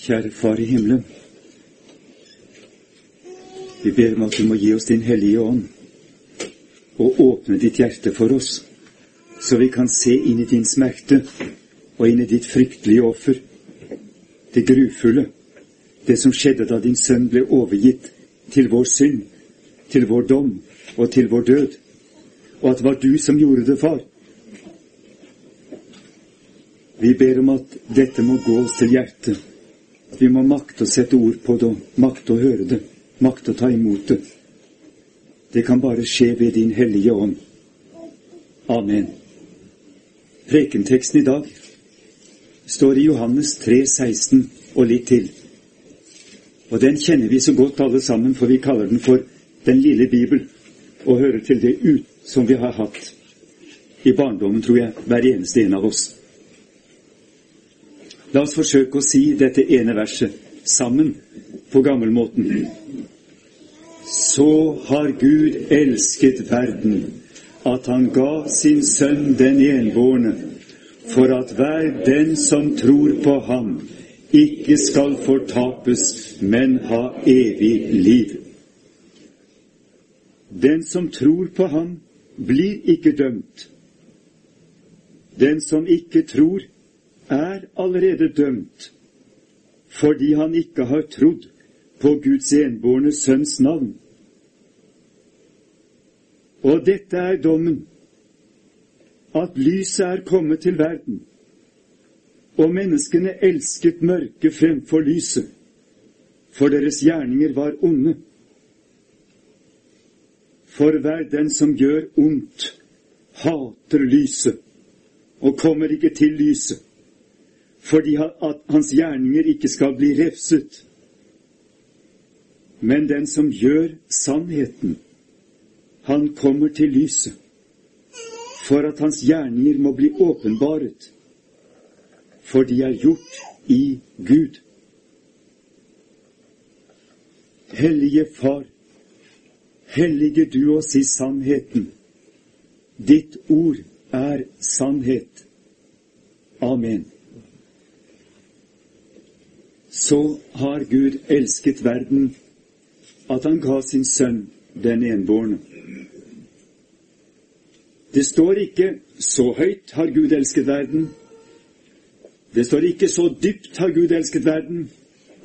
Kjære Far i himmelen. Vi ber om at du må gi oss Din Hellige Ånd og åpne ditt hjerte for oss, så vi kan se inn i din smerte og inn i ditt fryktelige offer, det grufulle, det som skjedde da din sønn ble overgitt til vår synd, til vår dom og til vår død, og at det var du som gjorde det, far. Vi ber om at dette må gå oss til hjertet. Vi må makte å sette ord på det, makte å høre det, makte å ta imot det. Det kan bare skje ved Din Hellige Ånd. Amen. Prekenteksten i dag står i Johannes 3, 16 og litt til. Og den kjenner vi så godt alle sammen, for vi kaller den for Den lille bibel, og hører til det ut som vi har hatt i barndommen, tror jeg, hver eneste en av oss. La oss forsøke å si dette ene verset sammen på gammelmåten. Så har Gud elsket verden, at han ga sin sønn den enbårne, for at hver den som tror på ham, ikke skal fortapes, men ha evig liv. Den som tror på ham, blir ikke dømt. Den som ikke tror, er allerede dømt, fordi han ikke har trodd på Guds enbårne sønns navn. Og dette er dommen, at lyset er kommet til verden, og menneskene elsket mørket fremfor lyset, for deres gjerninger var onde. For hver den som gjør ondt, hater lyset og kommer ikke til lyset, fordi at hans gjerninger ikke skal bli refset. Men den som gjør sannheten, han kommer til lyset, for at hans gjerninger må bli åpenbaret, for de er gjort i Gud. Hellige Far, hellige du oss i sannheten. Ditt ord er sannhet. Amen. Så har Gud elsket verden at han ga sin sønn den enbårne. Det står ikke 'så høyt har Gud elsket verden'. Det står ikke 'så dypt har Gud elsket verden',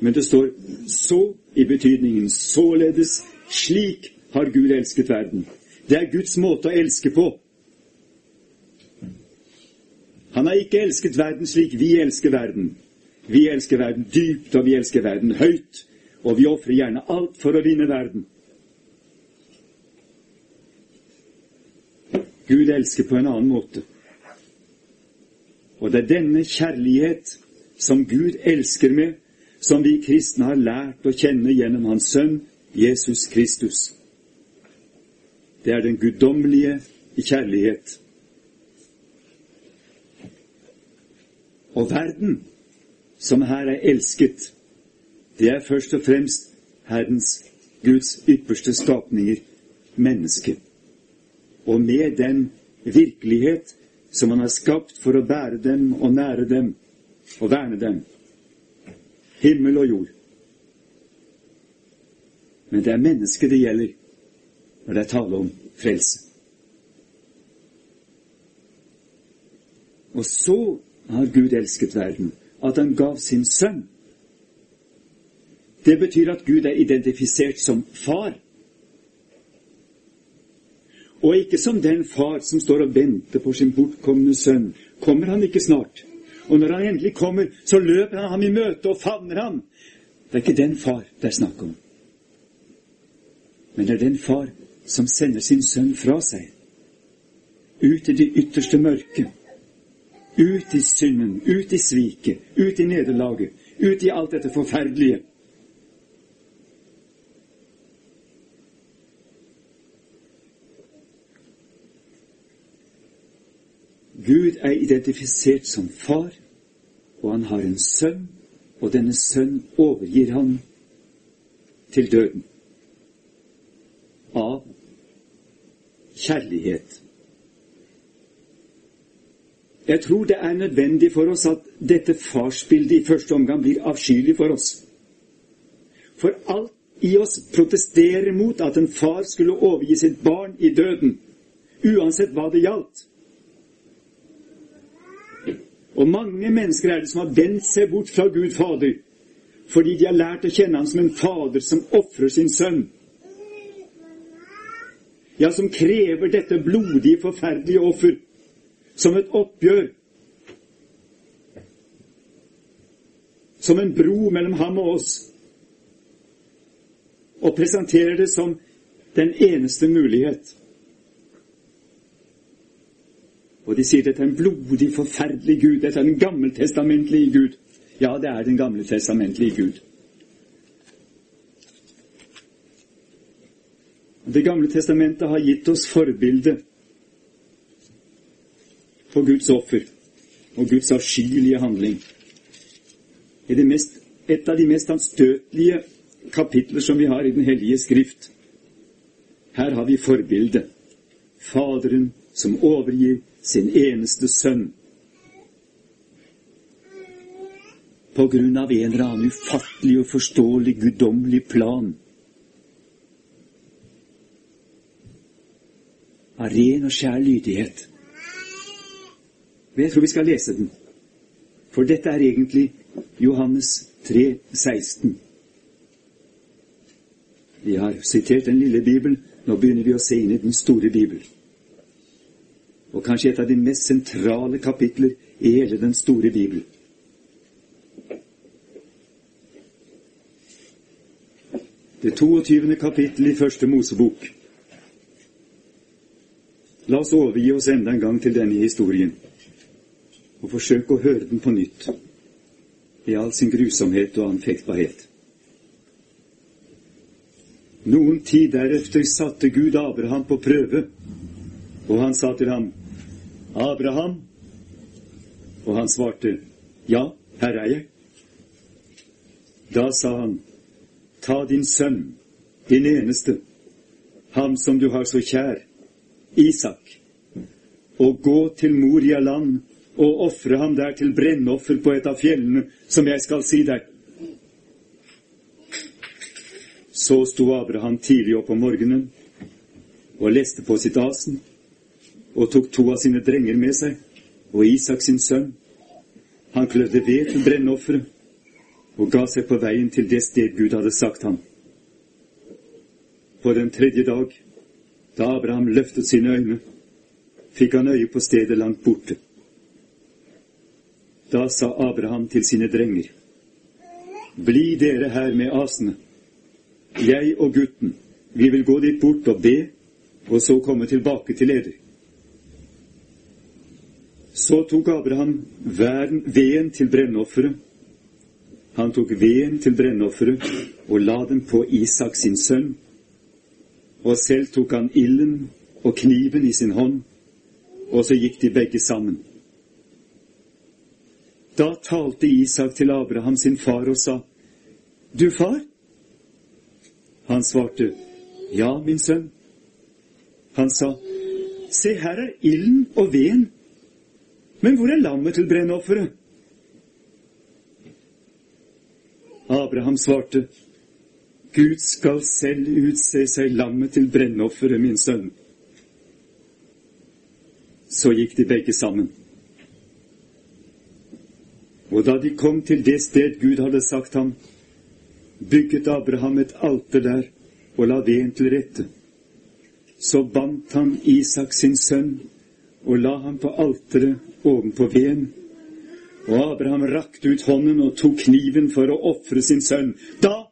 men det står 'så' i betydningen 'således'. Slik har Gud elsket verden. Det er Guds måte å elske på. Han har ikke elsket verden slik vi elsker verden. Vi elsker verden dypt, og vi elsker verden høyt, og vi ofrer gjerne alt for å vinne verden. Gud elsker på en annen måte. Og det er denne kjærlighet som Gud elsker med, som vi kristne har lært å kjenne gjennom Hans Sønn Jesus Kristus. Det er den guddommelige kjærlighet. Og verden, som her er elsket, det er først og fremst Herrens, Guds ypperste skapninger, mennesket og med den virkelighet som han har skapt for å bære dem og nære dem og verne dem. Himmel og jord. Men det er mennesket det gjelder når det er tale om frelse. Og så har Gud elsket verden, at han gav sin sønn. Det betyr at Gud er identifisert som far og ikke som den far som står og venter på sin bortkomne sønn. Kommer han ikke snart? Og når han endelig kommer, så løper han ham i møte og favner ham. Det er ikke den far det er snakk om. Men det er den far som sender sin sønn fra seg. Ut i det ytterste mørket. Ut i synden, ut i sviket, ut i nederlaget, ut i alt dette forferdelige. Gud er identifisert som far, og han har en sønn, og denne sønn overgir han til døden. Av kjærlighet. Jeg tror det er nødvendig for oss at dette farsbildet i første omgang blir avskyelig for oss. For alt i oss protesterer mot at en far skulle overgi sitt barn i døden, uansett hva det gjaldt. Og mange mennesker er det som har vendt seg bort fra Gud Fader, fordi de har lært å kjenne ham som en fader som ofrer sin sønn. Ja, som krever dette blodige, forferdelige offer som et oppgjør. Som en bro mellom ham og oss og presenterer det som den eneste mulighet. Og de sier dette er en blodig, forferdelig Gud. Dette er den gammeltestamentlige Gud. Ja, det er den gammeltestamentlige Gud. Det gamle testamentet har gitt oss forbilde på Guds offer og Guds avskyelige handling. Mest, et av de mest anstøtelige kapitler som vi har i Den hellige skrift. Her har vi forbildet. Faderen som overgir sin eneste sønn. På grunn av en eller annen ufattelig og forståelig guddommelig plan. Av ren og skjær lydighet. Men jeg tror vi skal lese den. For dette er egentlig Johannes 3, 16. Vi har sitert den lille Bibelen. Nå begynner vi å se inn i den store Bibelen. Og kanskje et av de mest sentrale kapitler i hele den store Bibelen. Det 22. kapittel i Første Mosebok. La oss overgi oss enda en gang til denne historien og forsøke å høre den på nytt i all sin grusomhet og anfektbarhet. Noen tid deretter satte Gud Abraham på prøve, og han sa til ham, Abraham? Og han svarte, Ja, her er jeg. Da sa han, Ta din sønn, din eneste, ham som du har så kjær, Isak, og gå til Moria land og ofre ham der til brennoffer på et av fjellene som jeg skal si deg. Så sto Abraham tidlig opp om morgenen og leste på sitt asen, og tok to av sine drenger med seg, og Isak sin sønn. Han klødde ved til brennofferet og ga seg på veien til det sted Gud hadde sagt ham. På den tredje dag, da Abraham løftet sine øyne, fikk han øye på stedet langt borte. Da sa Abraham til sine drenger, Bli dere her med asene jeg og gutten, vi vil gå dit bort og be, og så komme tilbake til eder. Så tok Abraham veden til brennofferet. Han tok veden til brennofferet og la den på Isak sin sønn. Og selv tok han ilden og kniven i sin hånd, og så gikk de begge sammen. Da talte Isak til Abraham sin far og sa, Du far, han svarte, Ja, min sønn. Han sa, Se, her er ilden og veden, men hvor er lammet til brennofferet? Abraham svarte, Gud skal selv utse seg lammet til brennofferet, min sønn. Så gikk de begge sammen. Og da de kom til det sted Gud hadde sagt ham, bygget Abraham et alter der og la veden til rette. Så bandt han Isak sin sønn og la ham på alteret ovenpå veden. Og Abraham rakte ut hånden og tok kniven for å ofre sin sønn. Da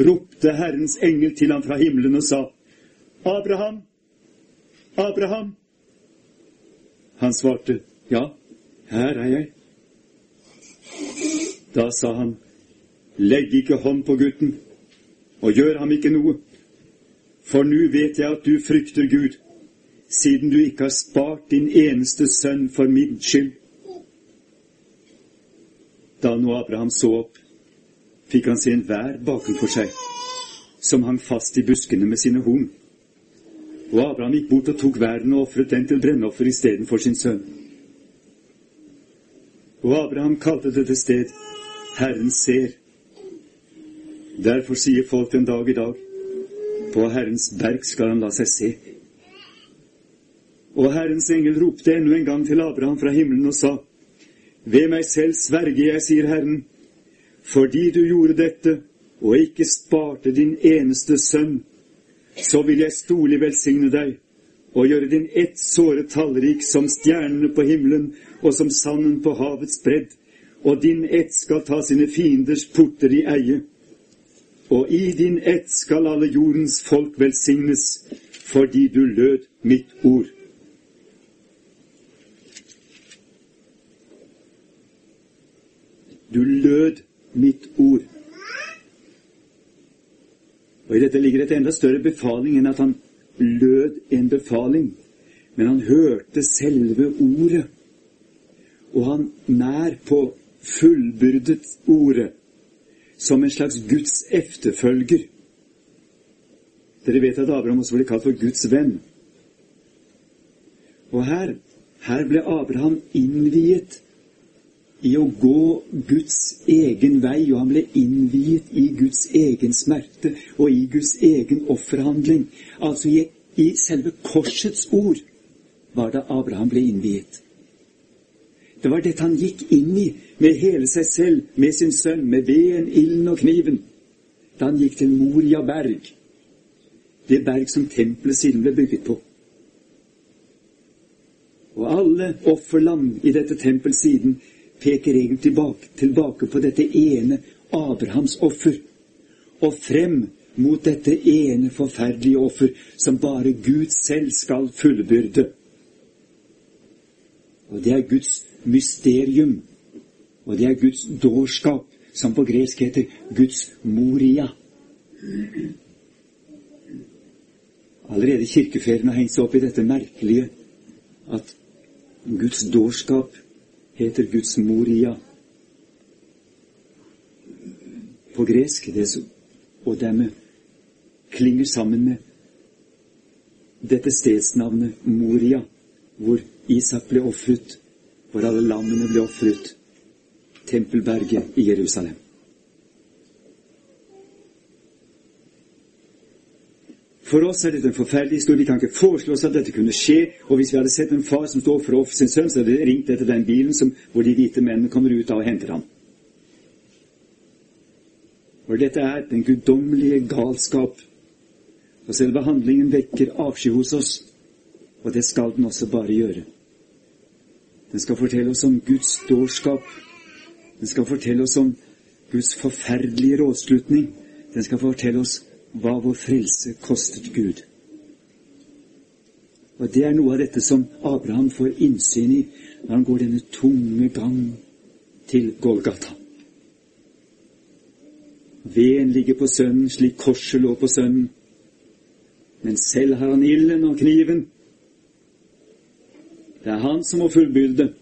ropte Herrens engel til ham fra himmelen og sa, Abraham, Abraham. Han svarte, Ja, her er jeg. Da sa han, Legg ikke hånd på gutten, og gjør ham ikke noe. For nå vet jeg at du frykter Gud, siden du ikke har spart din eneste sønn for min skyld. Da nå Abraham så opp, fikk han se en vær bakenfor seg, som hang fast i buskene med sine horn. Og Abraham gikk bort og tok væren og ofret den til brennoffer istedenfor sin sønn. Og Abraham kalte dette sted Herren ser. Derfor sier folk den dag i dag på Herrens berg skal han la seg se. Og Herrens engel ropte ennå en gang til Abraham fra himmelen og sa:" Ved meg selv sverger jeg, sier Herren, fordi du gjorde dette og ikke sparte din eneste sønn, så vil jeg storlig velsigne deg og gjøre din ett såre tallrik som stjernene på himmelen og som sanden på havets bredd, og din ett skal ta sine fienders porter i eie. Og i din ett skal alle jordens folk velsignes, fordi du lød mitt ord. Du lød mitt ord. Og I dette ligger et enda større befaling enn at han lød en befaling, men han hørte selve ordet. Og han nær på fullbyrdet ordet, som en slags Guds efterfølger. Dere vet at Abraham også ble kalt for Guds venn. Og her, her ble Abraham innviet i å gå Guds egen vei, og han ble innviet i Guds egen smerte og i Guds egen offerhandling. Altså i, i selve korsets ord var det Abraham ble innviet. Det var dette han gikk inn i med hele seg selv, med sin sønn, med veden, ilden og kniven, da han gikk til Moria berg, det berg som tempelet siden ble bygget på. Og alle offerlam i dette tempel siden peker egentlig tilbake, tilbake på dette ene Abrahams offer, og frem mot dette ene forferdelige offer som bare Gud selv skal fullbyrde. Og det er Guds mysterium, og det er Guds dårskap, som på gresk heter Guds moria. Allerede kirkeferien har hengt seg opp i dette merkelige at Guds dårskap heter Guds Moria. På gresk det så, og dermed klinger sammen med dette stedsnavnet Moria, hvor Isak ble ofret, hvor alle lammene ble ofret, tempelberget i Jerusalem. For oss er dette en forferdelig historie. Vi kan ikke foreslå oss at dette kunne skje. Og hvis vi hadde sett en far som står for å ofre sin sønn, så hadde vi ringt etter den bilen som, hvor de hvite mennene kommer ut av og henter ham. For dette er den guddommelige galskap. Og selve handlingen vekker avsky hos oss. Og det skal den også bare gjøre. Den skal fortelle oss om Guds dårskap. Den skal fortelle oss om Guds forferdelige rådslutning. Den skal fortelle oss hva vår frelse kostet Gud. Og Det er noe av dette som Abraham får innsyn i når han går denne tunge gang til Golgata. Veden ligger på sønnen slik korset lå på sønnen, men selv har han ilden og kniven. Det er han som må fullbyrde.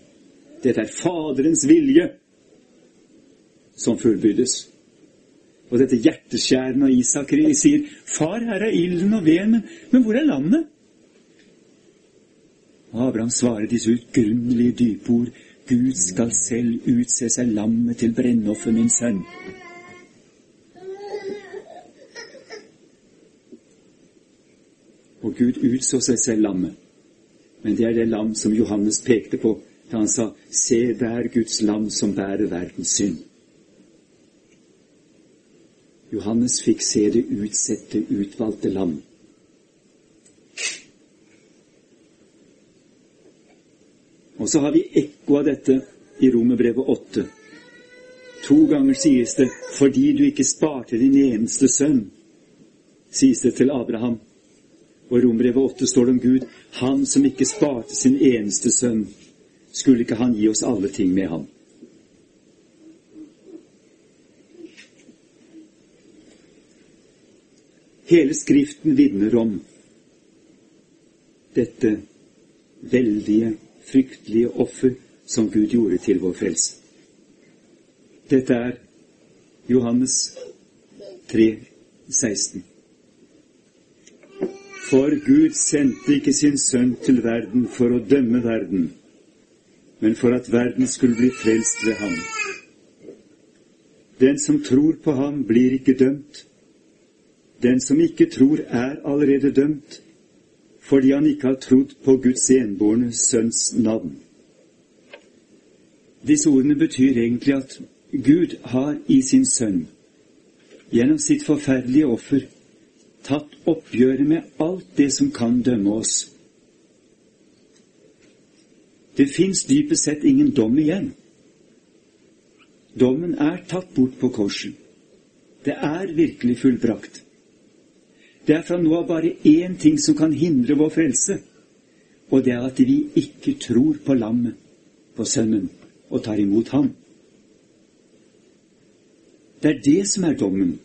Dette er Faderens vilje som fullbyrdes. Og dette hjerteskjærende av Isak sier, 'Far, her er ilden og veden, men, men hvor er landet?' Og Abraham svarer disse utgrunnelige dypord, 'Gud skal selv utse seg lammet til brennoffer, min sønn.' Og Gud utså seg selv lammet. Men det er det lam som Johannes pekte på da han sa, 'Se der Guds lam som bærer verdens synd'. Johannes fikk se det utsette, utvalgte lam. Og så har vi ekko av dette i Romerbrevet 8. To ganger sies det 'fordi du ikke sparte din eneste sønn', sies det til Abraham. Og i Romerbrevet 8 står det om Gud 'Han som ikke sparte sin eneste sønn', skulle ikke han gi oss alle ting med ham? Hele Skriften vitner om dette veldige, fryktelige offer som Gud gjorde til vår frelse. Dette er Johannes 3, 16. For Gud sendte ikke sin sønn til verden for å dømme verden, men for at verden skulle bli frelst ved ham. Den som tror på ham, blir ikke dømt. Den som ikke tror, er allerede dømt, fordi han ikke har trodd på Guds enbårne Sønns navn. Disse ordene betyr egentlig at Gud har i sin sønn, gjennom sitt forferdelige offer, tatt oppgjøret med alt det som kan dømme oss. Det fins dypest sett ingen dom igjen. Dommen er tatt bort på korset. Det er virkelig fullbrakt. Det er fra nå av bare én ting som kan hindre vår frelse, og det er at vi ikke tror på lammet, på Sønnen, og tar imot ham. Det er det som er dommen.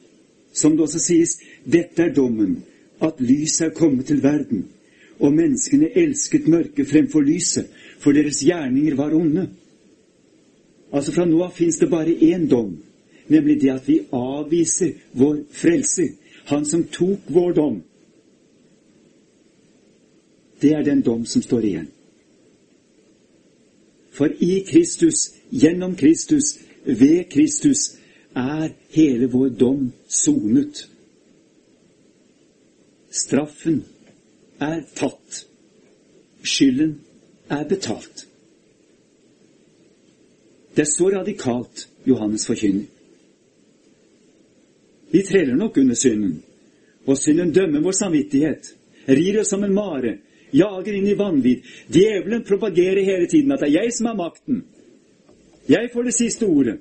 Som det også sies, dette er dommen, at lyset er kommet til verden, og menneskene elsket mørket fremfor lyset, for deres gjerninger var onde. Altså Fra nå av fins det bare én dom, nemlig det at vi avviser vår frelser, han som tok vår dom. Det er den dom som står igjen. For i Kristus, gjennom Kristus, ved Kristus, er hele vår dom sonet. Straffen er tatt. Skylden er betalt. Det er så radikalt Johannes forkynner. Vi treller nok under synden, og synden dømmer vår samvittighet, rir oss som en mare, jager inn i vanvidd. Djevelen propagerer hele tiden at det er jeg som har makten. Jeg får det siste ordet.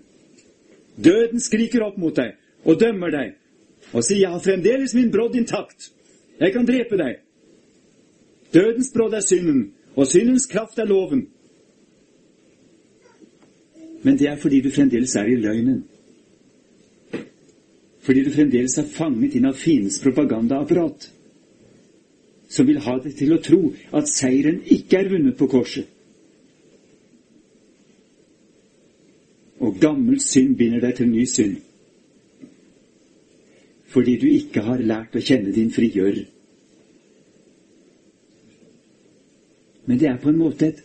Døden skriker opp mot deg og dømmer deg og sier 'Jeg har fremdeles min brodd intakt. Jeg kan drepe deg.' Dødens brodd er synden, og syndens kraft er loven. Men det er fordi du fremdeles er i løgnen. Fordi du fremdeles er fanget inn av fiendens propagandaapparat, som vil ha deg til å tro at seieren ikke er vunnet på korset. Gammel synd binder deg til ny synd. Fordi du ikke har lært å kjenne din frigjører. Men det er på en måte et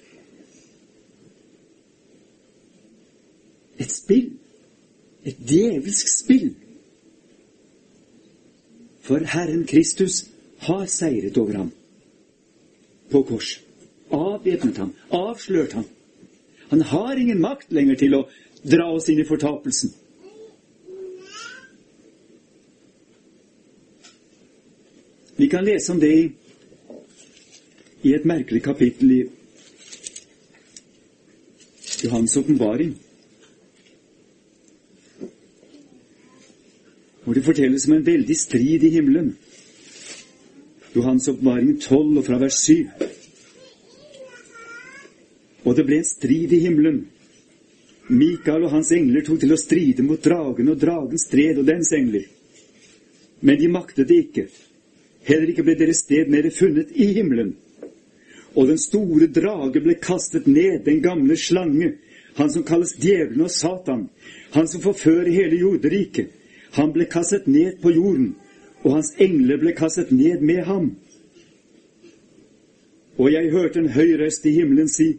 et spill. Et djevelsk spill. For Herren Kristus har seiret over ham på kors. Avvæpnet ham, avslørt ham. Han har ingen makt lenger til å dra oss inn i fortapelsen. Vi kan lese om det i, et merkelig kapittel i Johans åpenbaring. hvor det fortelles om en veldig strid i himmelen. Johans oppvaring 12 og fra vers 7. Og det ble en strid i himmelen. Mikael og hans engler tok til å stride mot dragen, og dragen stred og dens engler. Men de maktet det ikke. Heller ikke ble deres sted mer funnet i himmelen. Og den store drage ble kastet ned, den gamle slange, han som kalles djevelen og Satan, han som forfører hele jorderiket. Han ble kastet ned på jorden, og hans engler ble kastet ned med ham. Og jeg hørte en høy røst i himmelen si,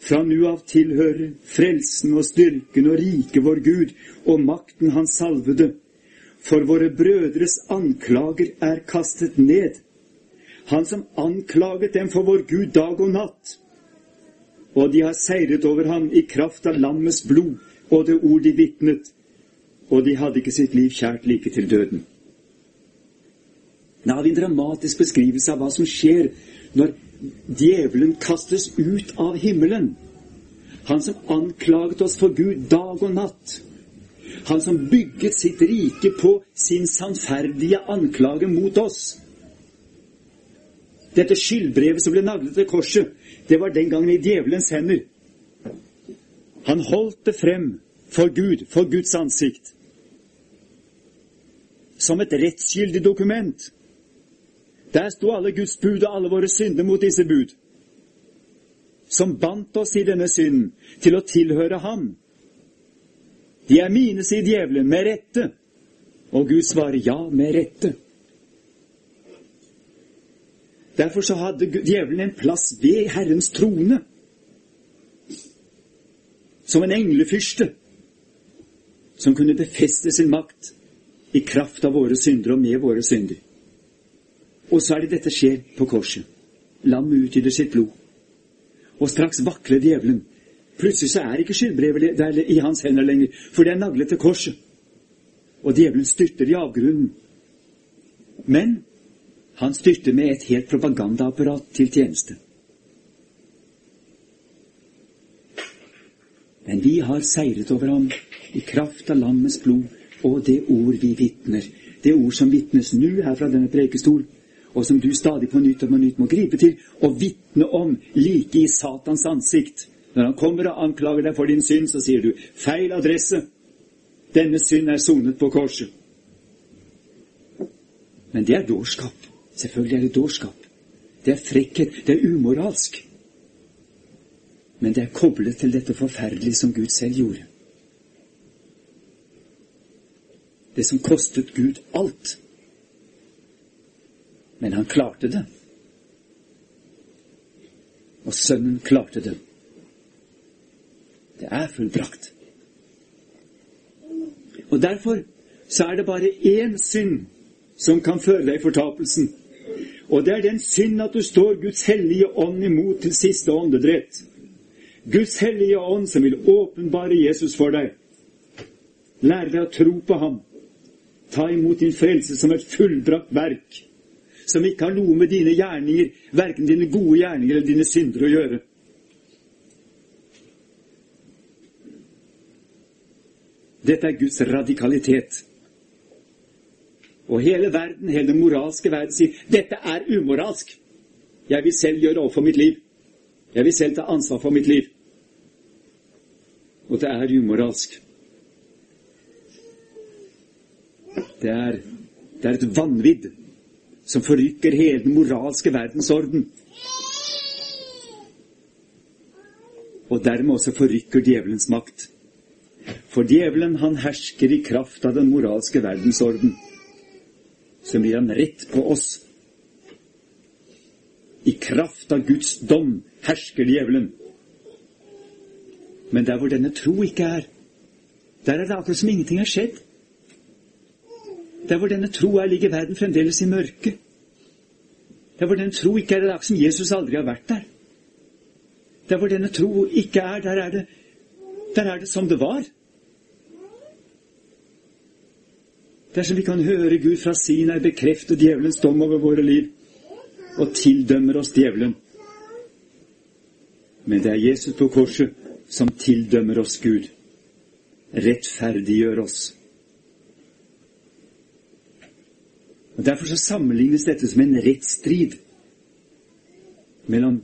fra nu av tilhører frelsen og styrken og riket vår Gud og makten hans salvede, for våre brødres anklager er kastet ned. Han som anklaget dem for vår Gud dag og natt. Og de har seiret over ham i kraft av lammets blod og det ord de vitnet, og de hadde ikke sitt liv kjært like til døden. Vi en dramatisk beskrivelse av hva som skjer når djevelen kastes ut av himmelen. Han som anklaget oss for Gud dag og natt. Han som bygget sitt rike på sin sannferdige anklage mot oss. Dette skyldbrevet som ble naglet til korset, det var den gangen i djevelens hender. Han holdt det frem for Gud, for Guds ansikt som et rettsgyldig dokument. Der sto alle Guds bud og alle våre synder mot disse bud, som bandt oss i denne synden til å tilhøre ham. De er mine, sier djevelen, med rette. Og Gud svarer ja, med rette. Derfor så hadde djevelen en plass ved Herrens trone. som en englefyrste som kunne befeste sin makt i kraft av våre synder og med våre synder. Og så er det dette skjer på korset. Lammet utgyter sitt blod. Og straks vakler djevelen. Plutselig så er ikke skyldbrevet i hans hender lenger, for det er naglet til korset. Og djevelen styrter i avgrunnen. Men han styrter med et helt propagandaapparat til tjeneste. Men vi har seiret over ham i kraft av lammets blod og det ord vi vitner. Det ord som vitnes nå her fra denne prekestol, og som du stadig på nytt og på nytt må gripe til og vitne om like i Satans ansikt. Når han kommer og anklager deg for din synd, så sier du 'feil adresse'. Denne synd er sonet på korset. Men det er dårskap. Selvfølgelig er det dårskap. Det er frekkhet. Det er umoralsk. Men det er koblet til dette forferdelige som Gud selv gjorde. Det som kostet Gud alt. Men han klarte det. Og sønnen klarte det. Det er fullbrakt. Og derfor så er det bare én synd som kan føre deg i fortapelsen. Og det er den synd at du står Guds hellige ånd imot til siste åndedrett. Guds hellige ånd som vil åpenbare Jesus for deg. Lære deg å tro på ham. Ta imot din frelse som et fullbrakt verk, som ikke har noe med dine gjerninger, verken dine gode gjerninger eller dine synder, å gjøre. Dette er Guds radikalitet. Og hele verden, hele den moralske verden, sier dette er umoralsk. Jeg vil selv gjøre opp for mitt liv. Jeg vil selv ta ansvar for mitt liv. Og det er umoralsk. Det er, det er et vanvidd som forrykker hele den moralske verdensorden. Og dermed også forrykker djevelens makt. For djevelen, han hersker i kraft av den moralske verdensorden. Som blir han rett på oss. I kraft av Guds dom hersker djevelen. Men der hvor denne tro ikke er, der er det akkurat som ingenting har skjedd. Der hvor denne tro er, ligger verden fremdeles i mørket. Der hvor denne tro ikke er, det er som Jesus aldri har vært der. Der hvor denne tro ikke er, der er det, der er det som det var. Dersom vi kan høre Gud fra Sinai bekrefte djevelens dom over våre liv, og tildømmer oss djevelen. Men det er Jesus på korset som tildømmer oss Gud, rettferdiggjør oss. Og Derfor så sammenlignes dette som en rettsstrid mellom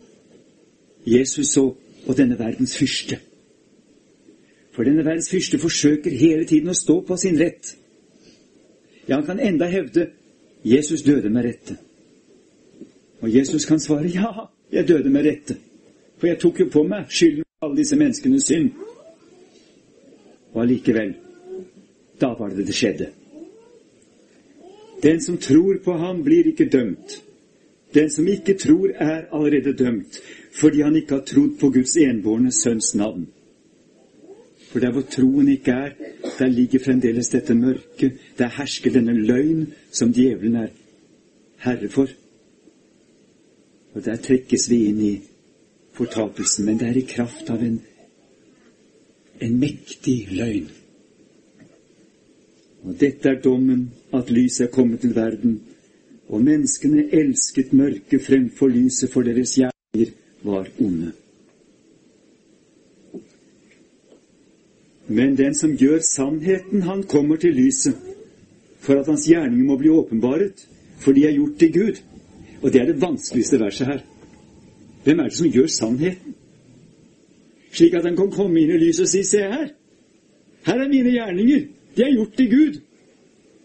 Jesus og, og denne verdens fyrste. For denne verdens fyrste forsøker hele tiden å stå på sin rett. Ja, han kan enda hevde 'Jesus døde med rette'. Og Jesus kan svare 'Ja, jeg døde med rette', for jeg tok jo på meg skylden for alle disse menneskenes synd. Og allikevel, da var det det skjedde. Den som tror på ham, blir ikke dømt. Den som ikke tror, er allerede dømt, fordi han ikke har trodd på Guds enbårne sønns navn. For der hvor troen ikke er, der ligger fremdeles dette mørket, der hersker denne løgn som djevelen er herre for. Og der trekkes vi inn i fortapelsen, men det er i kraft av en, en mektig løgn. Og dette er dommen, at lyset er kommet til verden, og menneskene elsket mørket fremfor lyset, for deres gjerninger var onde. Men den som gjør sannheten, han kommer til lyset, for at hans gjerninger må bli åpenbaret, for de er gjort til Gud. Og det er det vanskeligste verset her. Hvem er det som gjør sannheten? Slik at han kan komme inn i lyset og si, se her, her er mine gjerninger. De er gjort til Gud.